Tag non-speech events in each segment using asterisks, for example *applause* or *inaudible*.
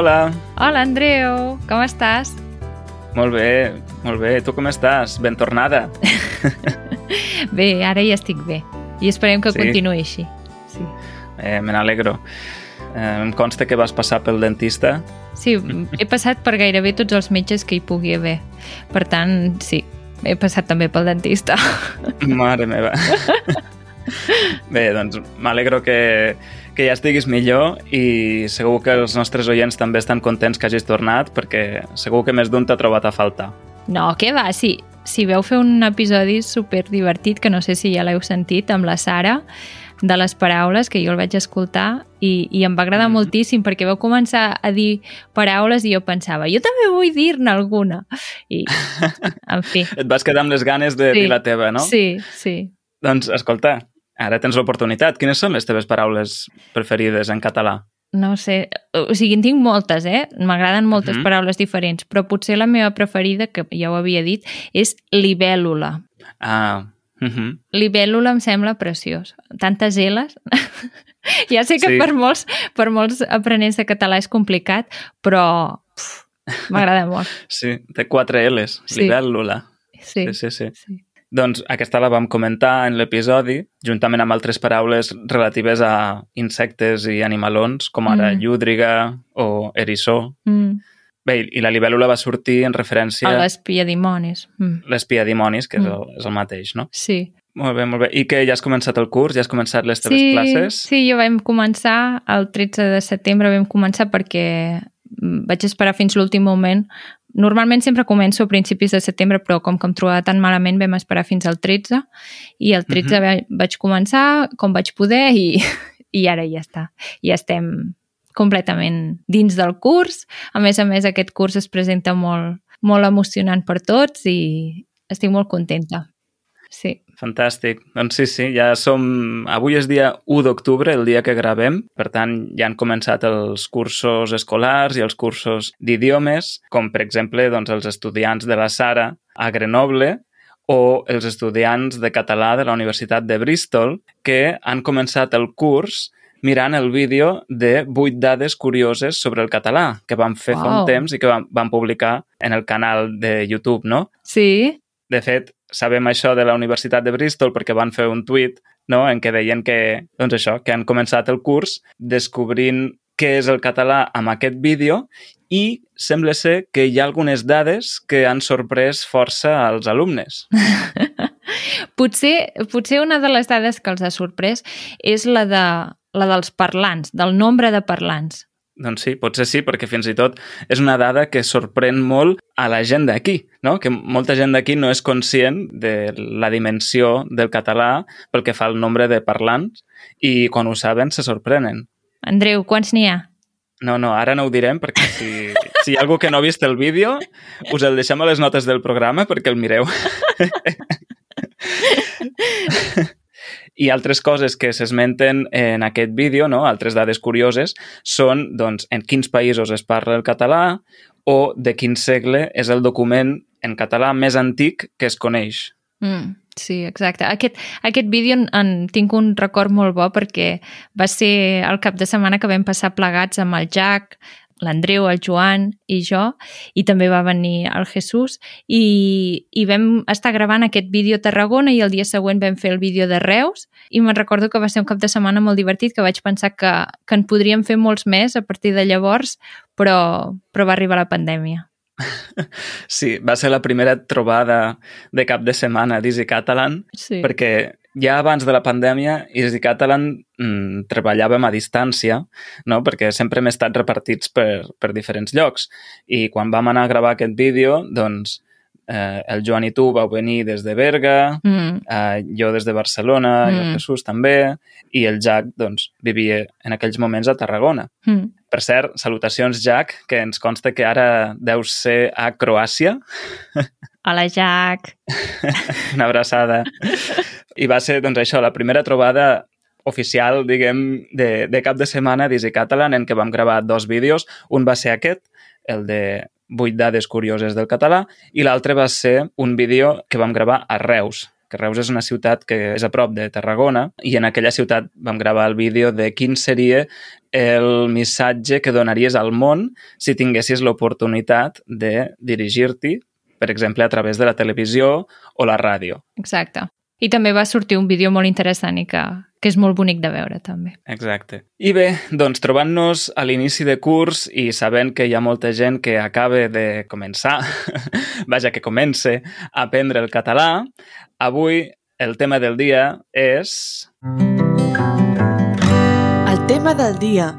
hola. Hola, Andreu. Com estàs? Molt bé, molt bé. Tu com estàs? Ben tornada. *laughs* bé, ara ja estic bé. I esperem que Sí? continuï així. Sí. Eh, me n'alegro. Eh, em consta que vas passar pel dentista. Sí, he passat per gairebé tots els metges que hi pugui haver. Per tant, sí, he passat també pel dentista. Mare meva. *laughs* Bé, doncs m'alegro que, que ja estiguis millor i segur que els nostres oients també estan contents que hagis tornat perquè segur que més d'un t'ha trobat a faltar. No, què va? Sí, si veu fer un episodi super divertit, que no sé si ja l'heu sentit, amb la Sara, de les paraules, que jo el vaig escoltar i, i em va agradar Mhm. moltíssim perquè vau començar a dir paraules i jo pensava, jo també vull dir-ne alguna. I, *laughs* en fi. Et vas quedar amb les ganes de Sí. dir la teva, no? Sí, sí. Doncs, escolta, ara tens l'oportunitat. Quines són les teves paraules preferides en català? No sé, o sigui, en tinc moltes, eh? M'agraden moltes Mhm. paraules diferents, però potser la meva preferida, que ja ho havia dit, és libèl·lula. Ah, uh -huh. Libèl·lula em sembla preciós. Tantes L's. *laughs* ja sé que Sí. per, molts, per molts aprenents de català és complicat, però m'agrada molt. *laughs* sí, té quatre L's. Sí. Libèl·lula. Sí, Sí, sí, sí. sí. Doncs aquesta la vam comentar en l'episodi, juntament amb altres paraules relatives a insectes i animalons, com ara Mm. llúdriga o erissó. Mm. Bé, i la libèl·lula va sortir en referència A a les piadimonis. Mm. l'espia dimonis, que és, Mm. el, és el mateix, no? Sí. Molt bé, molt bé. I que ja has començat el curs? Ja has començat les teves sí, classes? Sí, jo vam començar, el 13 de setembre vam començar perquè mm, vaig esperar fins l'últim moment. Normalment sempre començo a principis de setembre, però com que em trobava tan malament vam esperar fins al 13 i el 13 Mhm. va- vaig començar com vaig poder i, *laughs* i ara ja està. Ja estem completament dins del curs. A més a més, aquest curs es presenta molt, molt emocionant per tots i estic molt contenta. Sí. Fantàstic. Doncs sí, sí, ja som... Avui és dia 1 d'octubre, el dia que gravem. Per tant, ja han començat els cursos escolars i els cursos d'idiomes, com per exemple doncs, els estudiants de la Sara a Grenoble o els estudiants de català de la Universitat de Bristol, que han començat el curs mirant el vídeo de 8 dades curioses sobre el català, que vam fer fa Uau. un temps i que vam, vam publicar en el canal de YouTube, no? Sí? De fet, sabem això de la Universitat de Bristol perquè van fer un tuit no? en què deien que, doncs això, que han començat el curs descobrint què és el català amb aquest vídeo i sembla ser que hi ha algunes dades que han sorprès força als alumnes. *laughs* Potser, potser una de les dades que els ha sorprès és la, de, la dels parlants, del nombre de parlants. Doncs sí, potser sí, perquè fins i tot és una dada que sorprèn molt a la gent d'aquí, no? que molta gent d'aquí no és conscient de la dimensió del català pel que fa al nombre de parlants i quan ho saben se sorprenen. Andreu, quants n'hi ha? No, no, ara no ho direm perquè si, *laughs* si hi ha algú que no ha vist el vídeo us el deixem a les notes del programa perquè el mireu. *laughs* I altres coses que s'esmenten en aquest vídeo, no? altres dades curioses, són doncs, en quins països es parla el català o de quin segle és el document en català més antic que es coneix. Mm, sí, exacte. Aquest, aquest vídeo en, en tinc un record molt bo perquè va ser el cap de setmana que vam passar plegats amb el Jack, l'Andreu, el Joan i jo, i també va venir el Jesús, i, i vam estar gravant aquest vídeo a Tarragona i el dia següent vam fer el vídeo de Reus, i me'n recordo que va ser un cap de setmana molt divertit, que vaig pensar que, que en podríem fer molts més a partir de llavors, però, però va arribar la pandèmia. *laughs* Sí, va ser la primera trobada de cap de setmana d'Easy Catalan Sí. perquè ja abans de la pandèmia Easy Catalan mm, treballàvem a distància, no? perquè sempre hem estat repartits per, per diferents llocs. I quan vam anar a gravar aquest vídeo, doncs eh, el Joan i tu vau venir des de Berga, Mm, eh, jo des de Barcelona, mm. i el Mm. Jesús també, i el Jack doncs, vivia en aquells moments a Tarragona. mm. Per cert, salutacions, Jack, que ens consta que ara deus ser a Croàcia. Hola, Jack. *laughs* Una abraçada. *laughs* I va ser, doncs, això, la primera trobada oficial, diguem, de, de cap de setmana d'Easy Catalan en què vam gravar dos vídeos. Un va ser aquest, el de 8 dades curioses del català, i l'altre va ser un vídeo que vam gravar a Reus, que Reus és una ciutat que és a prop de Tarragona, i en aquella ciutat vam gravar el vídeo de quin seria el missatge que donaries al món si tinguessis l'oportunitat de dirigir-t'hi, per exemple, a través de la televisió o la ràdio. Exacte. I també va sortir un vídeo molt interessant i que, que és molt bonic de veure, també. Exacte. I bé, doncs trobant-nos a l'inici de curs i sabent que hi ha molta gent que acaba de començar, *laughs* vaja, que comence a aprendre el català, avui el tema del dia és... El tema del dia.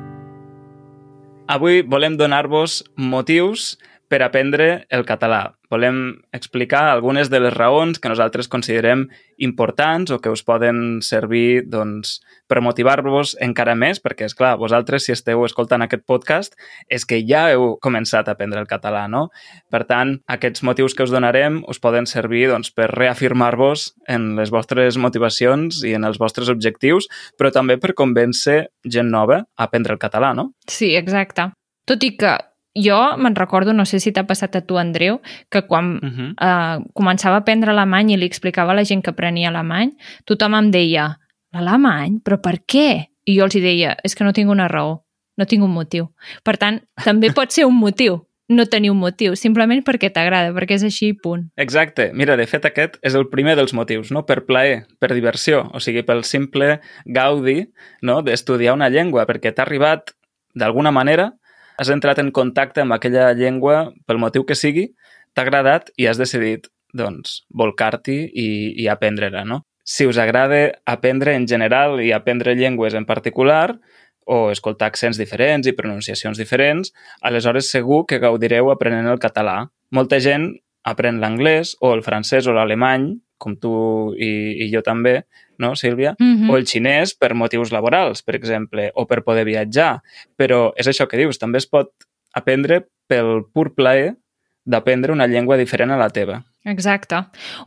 Avui volem donar-vos motius per aprendre el català volem explicar algunes de les raons que nosaltres considerem importants o que us poden servir doncs, per motivar-vos encara més, perquè, és clar, vosaltres, si esteu escoltant aquest podcast, és que ja heu començat a aprendre el català, no? Per tant, aquests motius que us donarem us poden servir doncs, per reafirmar-vos en les vostres motivacions i en els vostres objectius, però també per convèncer gent nova a aprendre el català, no? Sí, exacte. Tot i que jo me'n recordo, no sé si t'ha passat a tu, Andreu, que quan uh -huh. uh, començava a aprendre alemany i li explicava a la gent que aprenia alemany, tothom em deia, l'alemany? Però per què? I jo els hi deia, és que no tinc una raó, no tinc un motiu. Per tant, també pot ser un motiu no tenir un motiu, simplement perquè t'agrada, perquè és així i punt. Exacte. Mira, de fet, aquest és el primer dels motius, no? Per plaer, per diversió, o sigui, pel simple gaudi no? d'estudiar una llengua, perquè t'ha arribat, d'alguna manera, has entrat en contacte amb aquella llengua pel motiu que sigui, t'ha agradat i has decidit, doncs, volcar-t'hi i, i aprendre-la, no? Si us agrada aprendre en general i aprendre llengües en particular, o escoltar accents diferents i pronunciacions diferents, aleshores segur que gaudireu aprenent el català. Molta gent aprèn l'anglès o el francès o l'alemany, com tu i, i jo també, no, Sílvia? Mm -hmm. O el xinès per motius laborals, per exemple, o per poder viatjar. Però és això que dius, també es pot aprendre pel pur plaer d'aprendre una llengua diferent a la teva. Exacte.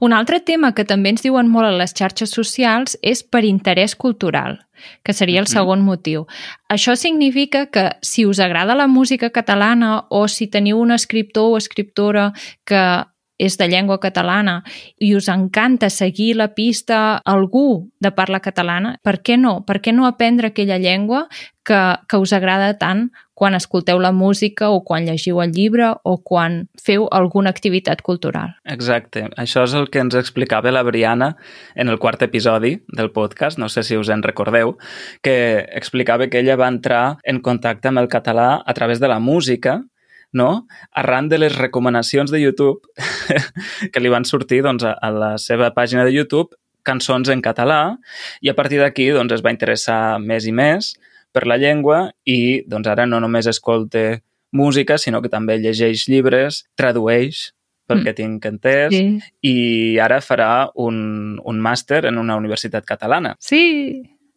Un altre tema que també ens diuen molt a les xarxes socials és per interès cultural, que seria el -hmm. segon motiu. Això significa que si us agrada la música catalana o si teniu un escriptor o escriptora que és de llengua catalana i us encanta seguir la pista algú de parla catalana, per què no? Per què no aprendre aquella llengua que, que us agrada tant quan escolteu la música o quan llegiu el llibre o quan feu alguna activitat cultural? Exacte. Això és el que ens explicava la Briana en el quart episodi del podcast, no sé si us en recordeu, que explicava que ella va entrar en contacte amb el català a través de la música no? arran de les recomanacions de YouTube *laughs* que li van sortir doncs, a, a la seva pàgina de YouTube cançons en català i a partir d'aquí doncs, es va interessar més i més per la llengua i doncs, ara no només escolta música, sinó que també llegeix llibres, tradueix pel mm. que tinc entès, sí. i ara farà un, un màster en una universitat catalana. Sí,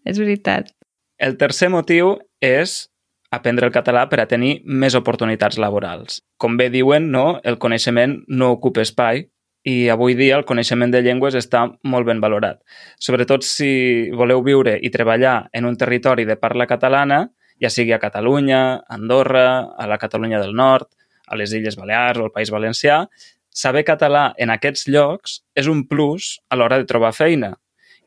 és veritat. El tercer motiu és aprendre el català per a tenir més oportunitats laborals. Com bé diuen, no, el coneixement no ocupa espai i avui dia el coneixement de llengües està molt ben valorat. Sobretot si voleu viure i treballar en un territori de parla catalana, ja sigui a Catalunya, a Andorra, a la Catalunya del Nord, a les Illes Balears o al País Valencià, saber català en aquests llocs és un plus a l'hora de trobar feina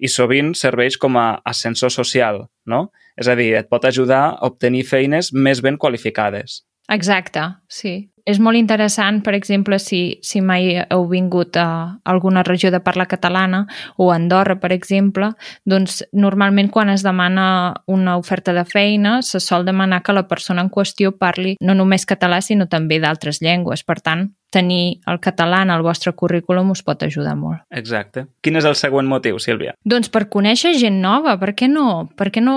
i sovint serveix com a ascensor social, no? És a dir, et pot ajudar a obtenir feines més ben qualificades. Exacte, sí. És molt interessant, per exemple, si, si mai heu vingut a alguna regió de parla catalana o a Andorra, per exemple, doncs normalment quan es demana una oferta de feina se sol demanar que la persona en qüestió parli no només català, sinó també d'altres llengües. Per tant, tenir el català en el vostre currículum us pot ajudar molt. Exacte. Quin és el següent motiu, Sílvia? Doncs per conèixer gent nova, per què no? Per què no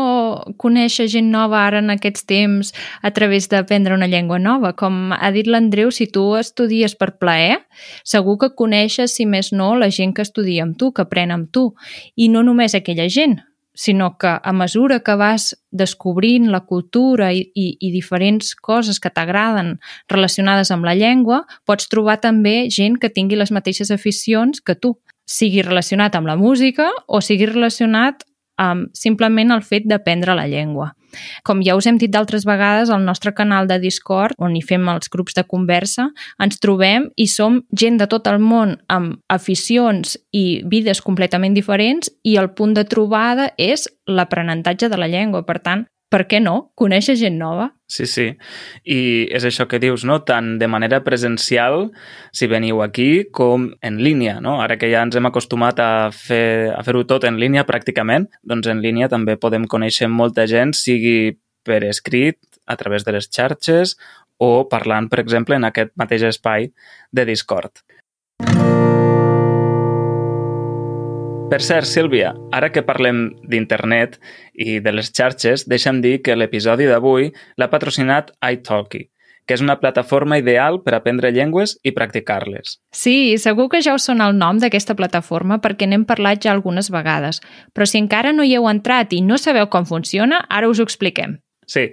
conèixer gent nova ara en aquests temps a través d'aprendre una llengua nova? Com ha dit l'Andreu, si tu estudies per plaer, segur que coneixes, si més no, la gent que estudia amb tu, que aprèn amb tu. I no només aquella gent, sinó que a mesura que vas descobrint la cultura i, i, i diferents coses que t'agraden relacionades amb la llengua, pots trobar també gent que tingui les mateixes aficions que tu, sigui relacionat amb la música o sigui relacionat um, simplement el fet d'aprendre la llengua. Com ja us hem dit d'altres vegades, al nostre canal de Discord, on hi fem els grups de conversa, ens trobem i som gent de tot el món amb aficions i vides completament diferents i el punt de trobada és l'aprenentatge de la llengua. Per tant, per què no? Conèixer gent nova. Sí, sí. I és això que dius, no? Tant de manera presencial, si veniu aquí, com en línia, no? Ara que ja ens hem acostumat a fer a fer-ho tot en línia pràcticament, doncs en línia també podem conèixer molta gent, sigui per escrit, a través de les xarxes o parlant, per exemple, en aquest mateix espai de Discord. Per cert, Sílvia, ara que parlem d'internet i de les xarxes, deixa'm dir que l'episodi d'avui l'ha patrocinat iTalki, que és una plataforma ideal per aprendre llengües i practicar-les. Sí, segur que ja us sona el nom d'aquesta plataforma perquè n'hem parlat ja algunes vegades, però si encara no hi heu entrat i no sabeu com funciona, ara us ho expliquem. Sí,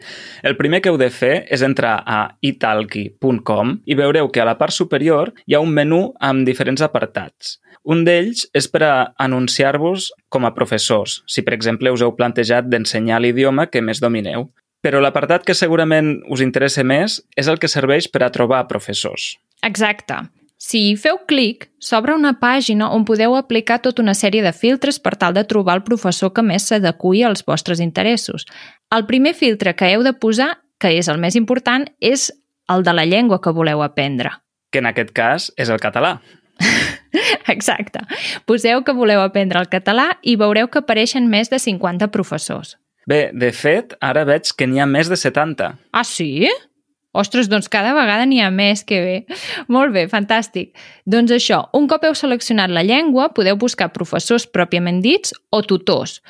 el primer que heu de fer és entrar a italki.com i veureu que a la part superior hi ha un menú amb diferents apartats. Un d'ells és per a anunciar-vos com a professors, si per exemple us heu plantejat d'ensenyar l'idioma que més domineu. Però l'apartat que segurament us interessa més és el que serveix per a trobar professors. Exacte. Si feu clic, s'obre una pàgina on podeu aplicar tota una sèrie de filtres per tal de trobar el professor que més s'adequi als vostres interessos. El primer filtre que heu de posar, que és el més important, és el de la llengua que voleu aprendre. Que en aquest cas és el català. *laughs* Exacte. Poseu que voleu aprendre el català i veureu que apareixen més de 50 professors. Bé, de fet, ara veig que n'hi ha més de 70. Ah, sí? Ostres, doncs cada vegada n'hi ha més, que bé. Molt bé, fantàstic. Doncs això, un cop heu seleccionat la llengua, podeu buscar professors pròpiament dits o tutors.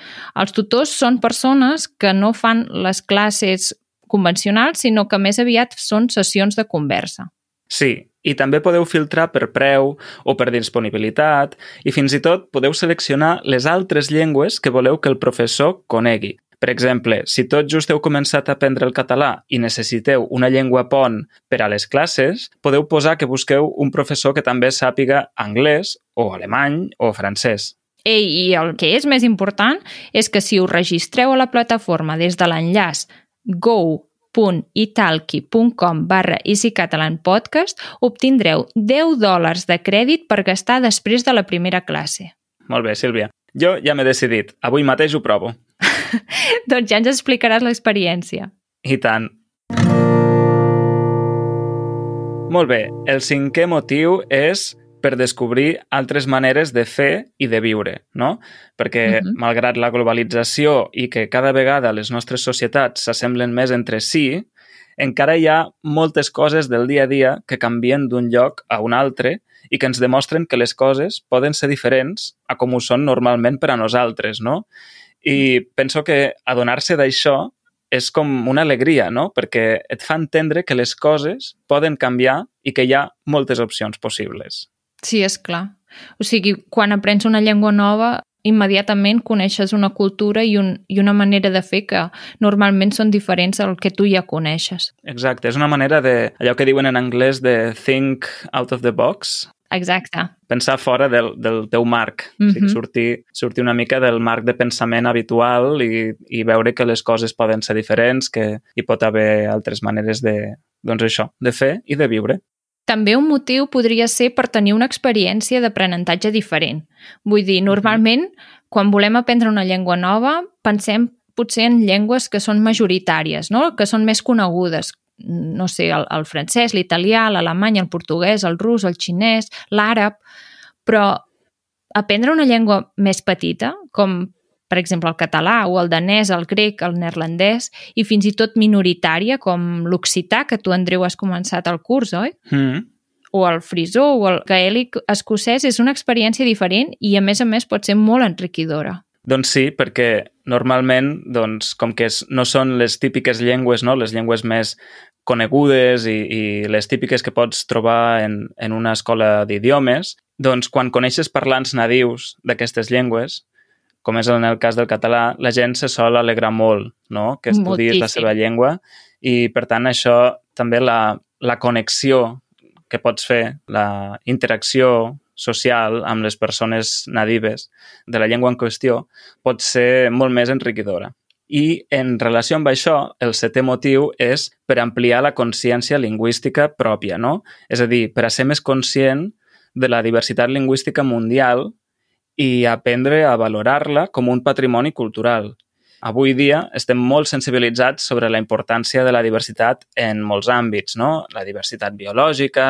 Els tutors són persones que no fan les classes convencionals, sinó que més aviat són sessions de conversa. Sí, i també podeu filtrar per preu o per disponibilitat i fins i tot podeu seleccionar les altres llengües que voleu que el professor conegui. Per exemple, si tot just heu començat a aprendre el català i necessiteu una llengua pont per a les classes, podeu posar que busqueu un professor que també sàpiga anglès o alemany o francès. Ei, I el que és més important és que si us registreu a la plataforma des de l'enllaç go www.italki.com barra easycatalanpodcast obtindreu 10 dòlars de crèdit per gastar després de la primera classe. Molt bé, Sílvia. Jo ja m'he decidit. Avui mateix ho provo. *laughs* doncs ja ens explicaràs l'experiència. I tant. Molt bé, el cinquè motiu és per descobrir altres maneres de fer i de viure, no? Perquè, uh -huh. malgrat la globalització i que cada vegada les nostres societats s'assemblen més entre si, encara hi ha moltes coses del dia a dia que canvien d'un lloc a un altre i que ens demostren que les coses poden ser diferents a com ho són normalment per a nosaltres, no? I penso que adonar-se d'això és com una alegria, no? Perquè et fa entendre que les coses poden canviar i que hi ha moltes opcions possibles. Sí, és clar. O sigui, quan aprens una llengua nova, immediatament coneixes una cultura i, un, i una manera de fer que normalment són diferents al que tu ja coneixes. Exacte, és una manera de, allò que diuen en anglès de think out of the box. Exacte. Pensar fora del, del teu marc, mm -hmm. o sigui, mhm. sortir, sortir una mica del marc de pensament habitual i, i veure que les coses poden ser diferents, que hi pot haver altres maneres de, doncs això, de fer i de viure. També un motiu podria ser per tenir una experiència d'aprenentatge diferent. Vull dir, normalment, quan volem aprendre una llengua nova, pensem potser en llengües que són majoritàries, no? que són més conegudes, no sé, el, el francès, l'italià, l'alemany, el portuguès, el rus, el xinès, l'àrab, però aprendre una llengua més petita, com per exemple, el català o el danès, el grec, el neerlandès i fins i tot minoritària com l'occità, que tu, Andreu, has començat el curs, oi? Mm. O el frisó o el gaèlic escocès és una experiència diferent i, a més a més, pot ser molt enriquidora. Doncs sí, perquè normalment, doncs, com que no són les típiques llengües, no? les llengües més conegudes i, i les típiques que pots trobar en, en una escola d'idiomes, doncs quan coneixes parlants nadius d'aquestes llengües, com és en el cas del català, la gent se sol alegrar molt no? que estudies Moltíssim. la seva llengua i, per tant, això també la, la connexió que pots fer, la interacció social amb les persones nadives de la llengua en qüestió pot ser molt més enriquidora. I en relació amb això, el setè motiu és per ampliar la consciència lingüística pròpia, no? És a dir, per a ser més conscient de la diversitat lingüística mundial i aprendre a valorar-la com un patrimoni cultural. Avui dia estem molt sensibilitzats sobre la importància de la diversitat en molts àmbits, no? La diversitat biològica,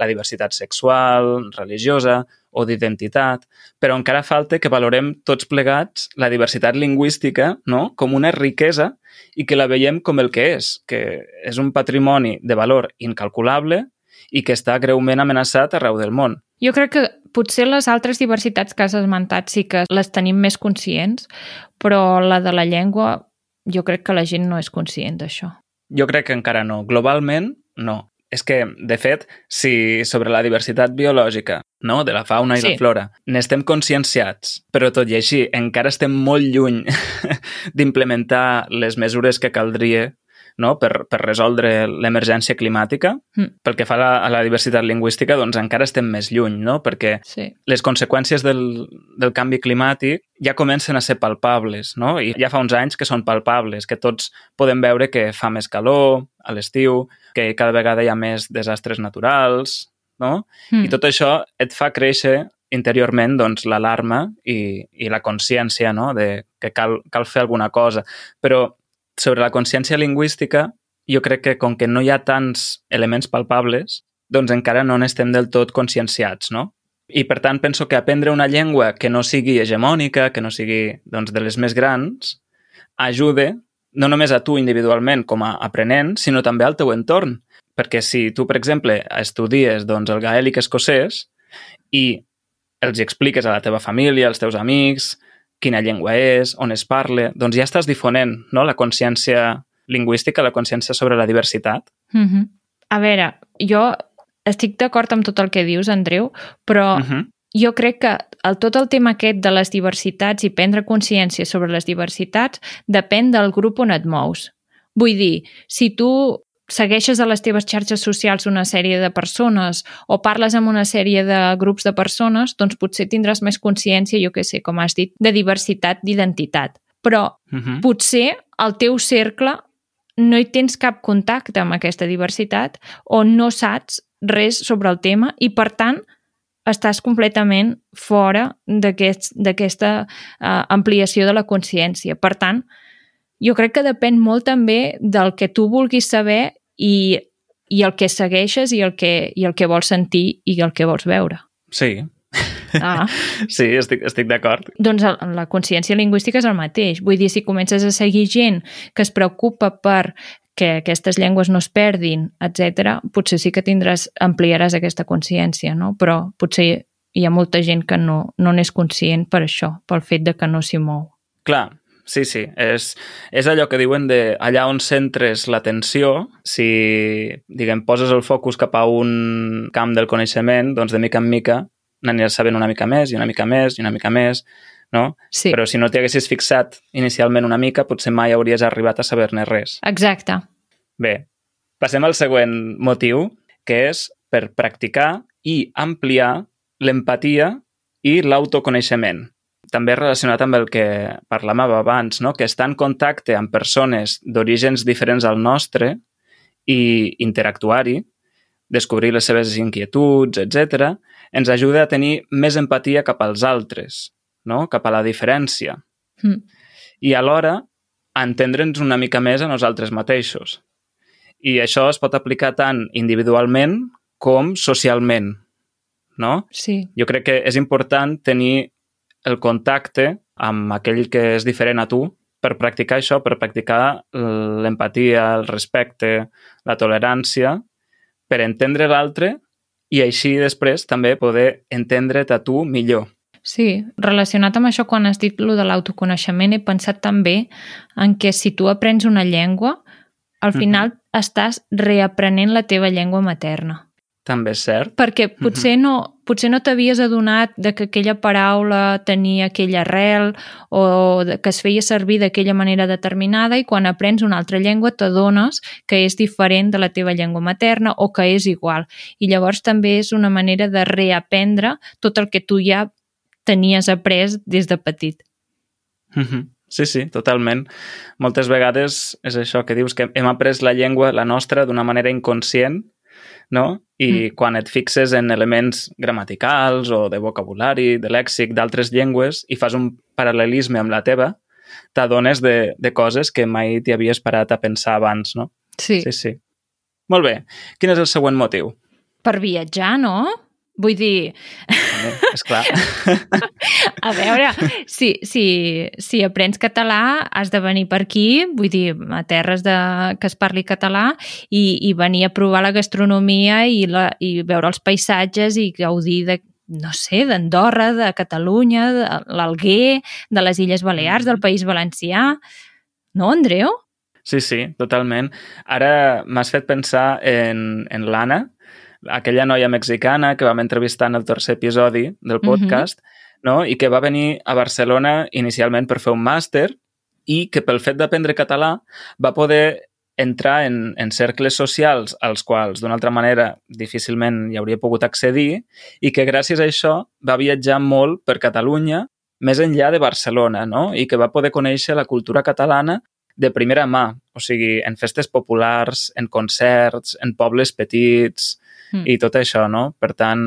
la diversitat sexual, religiosa o d'identitat, però encara falta que valorem tots plegats la diversitat lingüística no? com una riquesa i que la veiem com el que és, que és un patrimoni de valor incalculable i que està greument amenaçat arreu del món. Jo crec que potser les altres diversitats que has esmentat sí que les tenim més conscients, però la de la llengua jo crec que la gent no és conscient d'això. Jo crec que encara no. Globalment, no. És que, de fet, si sobre la diversitat biològica no? de la fauna i sí. la flora n'estem conscienciats, però tot i així encara estem molt lluny *laughs* d'implementar les mesures que caldria no? per, per resoldre l'emergència climàtica. Mm. Pel que fa a la, a la diversitat lingüística, doncs encara estem més lluny, no? perquè sí. les conseqüències del, del canvi climàtic ja comencen a ser palpables, no? i ja fa uns anys que són palpables, que tots podem veure que fa més calor a l'estiu, que cada vegada hi ha més desastres naturals, no? Mm. I tot això et fa créixer interiorment doncs, l'alarma i, i la consciència no? de que cal, cal fer alguna cosa. Però sobre la consciència lingüística, jo crec que com que no hi ha tants elements palpables, doncs encara no n'estem del tot conscienciats, no? I per tant penso que aprendre una llengua que no sigui hegemònica, que no sigui doncs, de les més grans, ajude no només a tu individualment com a aprenent, sinó també al teu entorn. Perquè si tu, per exemple, estudies doncs, el gaèlic escocès i els expliques a la teva família, als teus amics, quina llengua és, on es parla, doncs ja estàs difonent no? la consciència lingüística, la consciència sobre la diversitat. Mm -hmm. A veure, jo estic d'acord amb tot el que dius, Andreu, però mm -hmm. Jo crec que el, tot el tema aquest de les diversitats i prendre consciència sobre les diversitats depèn del grup on et mous. Vull dir, si tu segueixes a les teves xarxes socials una sèrie de persones o parles amb una sèrie de grups de persones, doncs potser tindràs més consciència, jo que sé, com has dit, de diversitat d'identitat. Però uh mhm. -huh. potser al teu cercle no hi tens cap contacte amb aquesta diversitat o no saps res sobre el tema i, per tant, estàs completament fora d'aquesta aquest, uh, ampliació de la consciència. Per tant, jo crec que depèn molt també del que tu vulguis saber i, i el que segueixes i el que, i el que vols sentir i el que vols veure. Sí. Ah. *laughs* Sí, estic, estic d'acord. Doncs la consciència lingüística és el mateix. Vull dir, si comences a seguir gent que es preocupa per que aquestes llengües no es perdin, etc, potser sí que tindràs, ampliaràs aquesta consciència, no? Però potser hi ha molta gent que no no n'és conscient per això, pel fet de que no s'hi mou. Clar, Sí, sí, és, és allò que diuen de allà on centres l'atenció, si, diguem, poses el focus cap a un camp del coneixement, doncs de mica en mica n'aniràs sabent una mica més i una mica més i una mica més, no? Sí. Però si no t'hi haguessis fixat inicialment una mica, potser mai hauries arribat a saber-ne res. Exacte. Bé, passem al següent motiu, que és per practicar i ampliar l'empatia i l'autoconeixement també relacionat amb el que parlàvem abans, no? que estar en contacte amb persones d'orígens diferents al nostre i interactuar-hi, descobrir les seves inquietuds, etc., ens ajuda a tenir més empatia cap als altres, no? cap a la diferència. Mm. I alhora entendre'ns una mica més a nosaltres mateixos. I això es pot aplicar tant individualment com socialment, no? Sí. Jo crec que és important tenir el contacte amb aquell que és diferent a tu per practicar això, per practicar l'empatia, el respecte, la tolerància, per entendre l'altre i així després també poder entendre't a tu millor. Sí, relacionat amb això, quan has dit lo de l'autoconeixement, he pensat també en que si tu aprens una llengua, al final mm -hmm. estàs reaprenent la teva llengua materna. també és cert. Perquè potser no, potser no t'havies adonat de que aquella paraula tenia aquella arrel o que es feia servir d'aquella manera determinada i quan aprens una altra llengua t'adones que és diferent de la teva llengua materna o que és igual. I llavors també és una manera de reaprendre tot el que tu ja tenies après des de petit. Mm -hmm. Sí, sí, totalment. Moltes vegades és això que dius que hem après la llengua, la nostra, d'una manera inconscient, no? I mm. quan et fixes en elements gramaticals o de vocabulari, de lèxic d'altres llengües i fas un paral·lelisme amb la teva, t'adones de, de coses que mai t'hi havies parat a pensar abans, no? Sí. Sí, sí. Molt bé. Quin és el següent motiu? Per viatjar, no? Vull dir... És clar. *laughs* A veure, si, si, si aprens català, has de venir per aquí, vull dir, a terres de, que es parli català, i, i venir a provar la gastronomia i, la, i veure els paisatges i gaudir de, no sé, d'Andorra, de Catalunya, de l'Alguer, de les Illes Balears, del País Valencià. No, Andreu? Sí, sí, totalment. Ara m'has fet pensar en, en l'Anna, aquella noia mexicana que vam entrevistar en el tercer episodi del podcast, mm -hmm. no? i que va venir a Barcelona inicialment per fer un màster i que pel fet d'aprendre català va poder entrar en, en cercles socials als quals d'una altra manera difícilment hi hauria pogut accedir i que gràcies a això va viatjar molt per Catalunya més enllà de Barcelona no? i que va poder conèixer la cultura catalana de primera mà, o sigui, en festes populars, en concerts, en pobles petits, mm. i tot això, no? Per tant,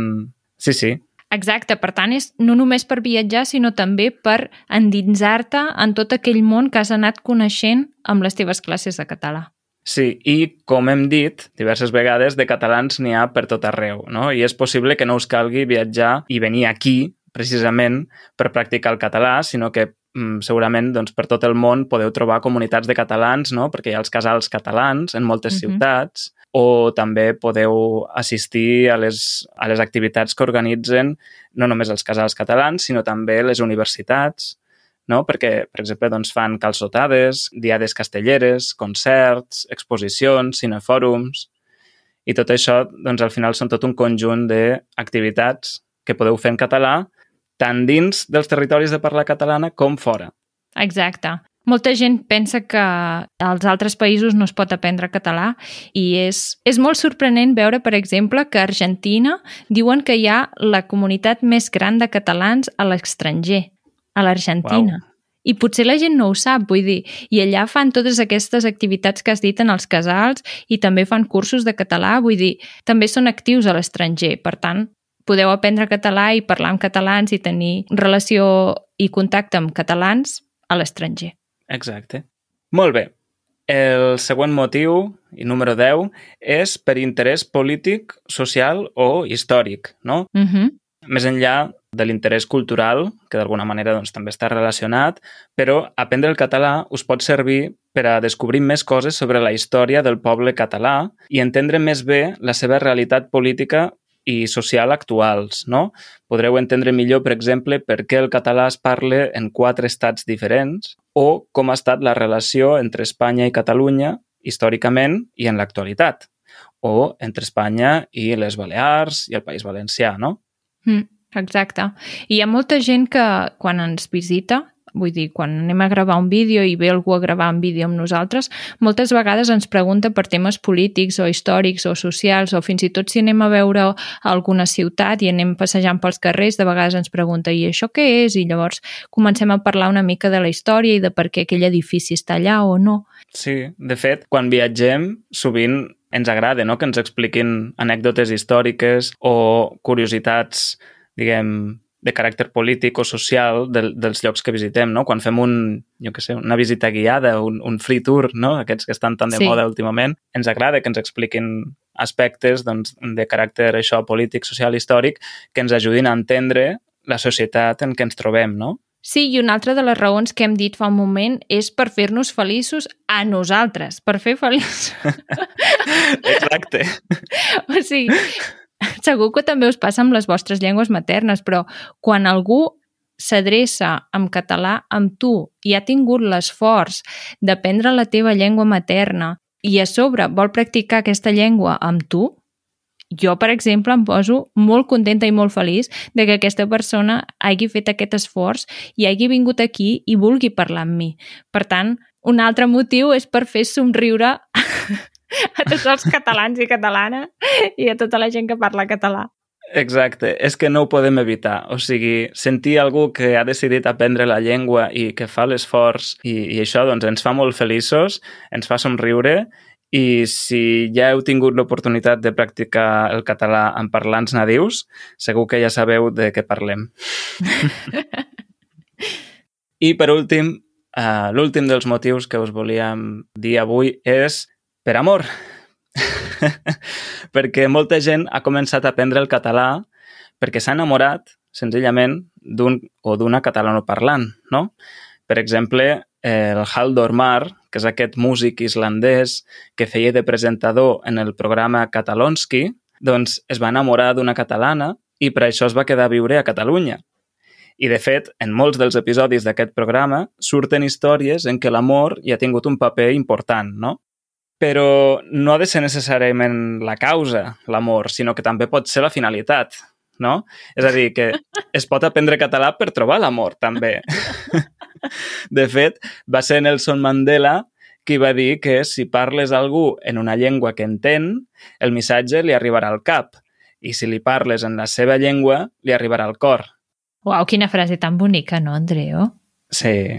sí, sí. Exacte, per tant, és no només per viatjar, sinó també per endinsar-te en tot aquell món que has anat coneixent amb les teves classes de català. Sí, i com hem dit diverses vegades, de catalans n'hi ha per tot arreu, no? I és possible que no us calgui viatjar i venir aquí, precisament, per practicar el català, sinó que mm, segurament doncs, per tot el món podeu trobar comunitats de catalans, no? perquè hi ha els casals catalans en moltes mm -hmm. ciutats, o també podeu assistir a les, a les activitats que organitzen no només els casals catalans, sinó també les universitats, no? perquè, per exemple, doncs, fan calçotades, diades castelleres, concerts, exposicions, cinefòrums... I tot això, doncs, al final són tot un conjunt d'activitats que podeu fer en català tant dins dels territoris de parla catalana com fora. Exacte. Molta gent pensa que als altres països no es pot aprendre català i és, és molt sorprenent veure, per exemple, que a Argentina diuen que hi ha la comunitat més gran de catalans a l'estranger, a l'Argentina. Wow. I potser la gent no ho sap, vull dir, i allà fan totes aquestes activitats que has dit en els casals i també fan cursos de català, vull dir, també són actius a l'estranger, per tant, podeu aprendre català i parlar amb catalans i tenir relació i contacte amb catalans a l'estranger. Exacte. Molt bé. El següent motiu, i número 10, és per interès polític, social o històric, no? Uh -huh. Més enllà de l'interès cultural, que d'alguna manera doncs, també està relacionat, però aprendre el català us pot servir per a descobrir més coses sobre la història del poble català i entendre més bé la seva realitat política i social actuals. No? Podreu entendre millor, per exemple, per què el català es parla en quatre estats diferents o com ha estat la relació entre Espanya i Catalunya històricament i en l'actualitat, o entre Espanya i les Balears i el País Valencià, no? Mm, exacte. I hi ha molta gent que quan ens visita Vull dir, quan anem a gravar un vídeo i ve algú a gravar un vídeo amb nosaltres, moltes vegades ens pregunta per temes polítics o històrics o socials o fins i tot si anem a veure alguna ciutat i anem passejant pels carrers, de vegades ens pregunta i això què és? I llavors comencem a parlar una mica de la història i de per què aquell edifici està allà o no. Sí, de fet, quan viatgem, sovint ens agrada no? que ens expliquin anècdotes històriques o curiositats, diguem, de caràcter polític o social de, dels llocs que visitem, no? Quan fem un, jo què sé, una visita guiada, un, un free tour, no? Aquests que estan tan de sí. moda últimament, ens agrada que ens expliquin aspectes doncs, de caràcter això polític, social, històric, que ens ajudin a entendre la societat en què ens trobem, no? Sí, i una altra de les raons que hem dit fa un moment és per fer-nos feliços a nosaltres, per fer feliços. *laughs* Exacte. *laughs* o sigui, *laughs* Segur que també us passa amb les vostres llengües maternes, però quan algú s'adreça en català amb tu i ha tingut l'esforç d'aprendre la teva llengua materna i a sobre vol practicar aquesta llengua amb tu, jo, per exemple, em poso molt contenta i molt feliç de que aquesta persona hagi fet aquest esforç i hagi vingut aquí i vulgui parlar amb mi. Per tant, un altre motiu és per fer somriure *laughs* a tots els catalans i catalanes i a tota la gent que parla català. Exacte, és que no ho podem evitar. O sigui, sentir algú que ha decidit aprendre la llengua i que fa l'esforç i, i això doncs, ens fa molt feliços, ens fa somriure i si ja heu tingut l'oportunitat de practicar el català amb parlants nadius, segur que ja sabeu de què parlem. *laughs* I per últim, uh, l'últim dels motius que us volíem dir avui és per amor. *laughs* perquè molta gent ha començat a aprendre el català perquè s'ha enamorat senzillament d'un o d'una catalanoparlant, no? Per exemple, el Haldor Mar, que és aquest músic islandès que feia de presentador en el programa Catalonski, doncs es va enamorar d'una catalana i per això es va quedar a viure a Catalunya. I, de fet, en molts dels episodis d'aquest programa surten històries en què l'amor hi ha tingut un paper important, no? Però no ha de ser necessàriament la causa, l'amor, sinó que també pot ser la finalitat, no? És a dir, que es pot aprendre català per trobar l'amor, també. *laughs* De fet, va ser Nelson Mandela qui va dir que si parles a algú en una llengua que entén, el missatge li arribarà al cap. I si li parles en la seva llengua, li arribarà al cor. Uau, quina frase tan bonica, no, Andreu? Sí.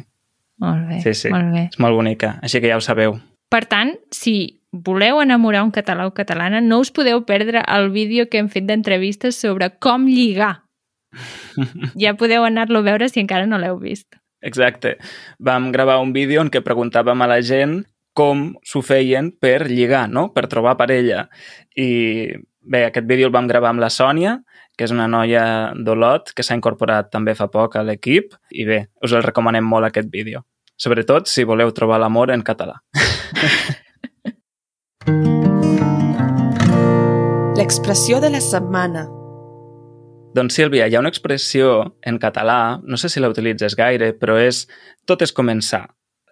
Molt bé, sí, sí. molt bé. És molt bonica, així que ja ho sabeu. Per tant, si voleu enamorar un català o catalana, no us podeu perdre el vídeo que hem fet d'entrevistes sobre com lligar. *laughs* ja podeu anar-lo a veure si encara no l'heu vist. Exacte. Vam gravar un vídeo en què preguntàvem a la gent com s'ho feien per lligar, no? per trobar parella. I bé, aquest vídeo el vam gravar amb la Sònia, que és una noia d'Olot que s'ha incorporat també fa poc a l'equip i bé, us el recomanem molt aquest vídeo. Sobretot si voleu trobar l'amor en català. L'expressió de la setmana. Doncs Sílvia, hi ha una expressió en català, no sé si la utilitzes gaire, però és tot és començar.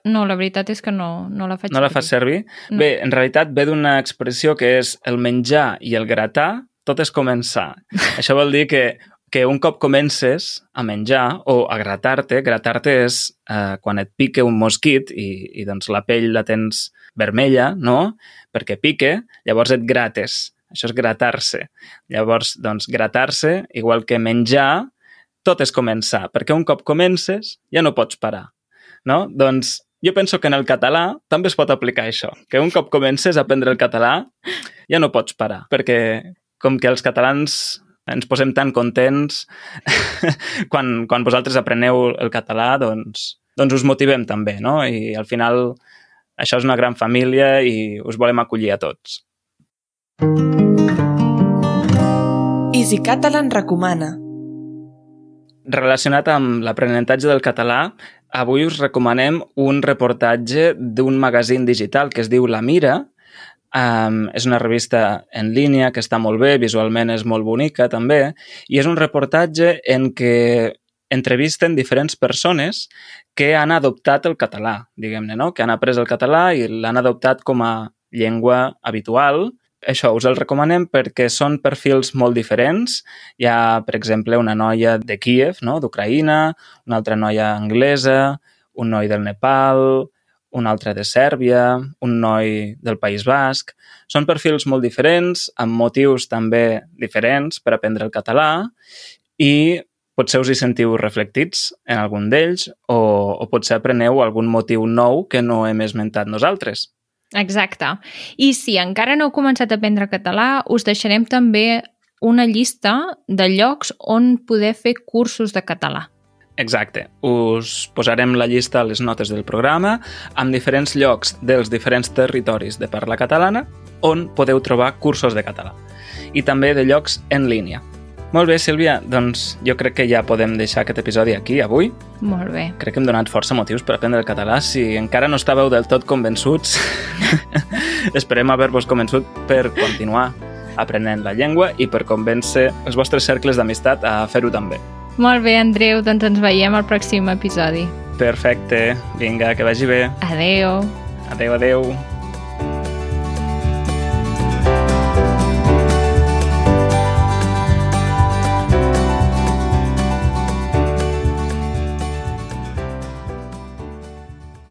No, la veritat és que no, no la faig No la fas servir? No. Bé, en realitat ve d'una expressió que és el menjar i el gratar, tot és començar. *laughs* Això vol dir que, que un cop comences a menjar o a gratar-te, gratar-te és eh, quan et pique un mosquit i, i doncs la pell la tens vermella, no? Perquè pique, llavors et grates. Això és gratar-se. Llavors, doncs, gratar-se, igual que menjar, tot és començar, perquè un cop comences ja no pots parar. No? Doncs jo penso que en el català també es pot aplicar això, que un cop comences a aprendre el català ja no pots parar, perquè com que els catalans ens posem tan contents *laughs* quan, quan vosaltres apreneu el català, doncs, doncs us motivem també, no? I al final això és una gran família i us volem acollir a tots. Easy Catalan recomana. Relacionat amb l'aprenentatge del català, avui us recomanem un reportatge d'un magazín digital que es diu La Mira. Um, és una revista en línia que està molt bé, visualment és molt bonica també, i és un reportatge en què entrevisten diferents persones que han adoptat el català, diguem-ne, no? que han après el català i l'han adoptat com a llengua habitual això us el recomanem perquè són perfils molt diferents. Hi ha, per exemple, una noia de Kiev, no? d'Ucraïna, una altra noia anglesa, un noi del Nepal, un altre de Sèrbia, un noi del País Basc. Són perfils molt diferents, amb motius també diferents per aprendre el català i potser us hi sentiu reflectits en algun d'ells o, o potser apreneu algun motiu nou que no hem esmentat nosaltres. Exacte. I si encara no heu començat a aprendre català, us deixarem també una llista de llocs on poder fer cursos de català. Exacte. Us posarem la llista a les notes del programa amb diferents llocs dels diferents territoris de parla catalana on podeu trobar cursos de català. I també de llocs en línia. Molt bé, Sílvia, doncs jo crec que ja podem deixar aquest episodi aquí avui. Molt bé. Crec que hem donat força motius per aprendre el català. Si encara no estàveu del tot convençuts, *laughs* esperem haver-vos convençut per continuar aprenent la llengua i per convèncer els vostres cercles d'amistat a fer-ho també. Molt bé, Andreu, doncs ens veiem al pròxim episodi. Perfecte. Vinga, que vagi bé. Adeu. Adeu, adeu.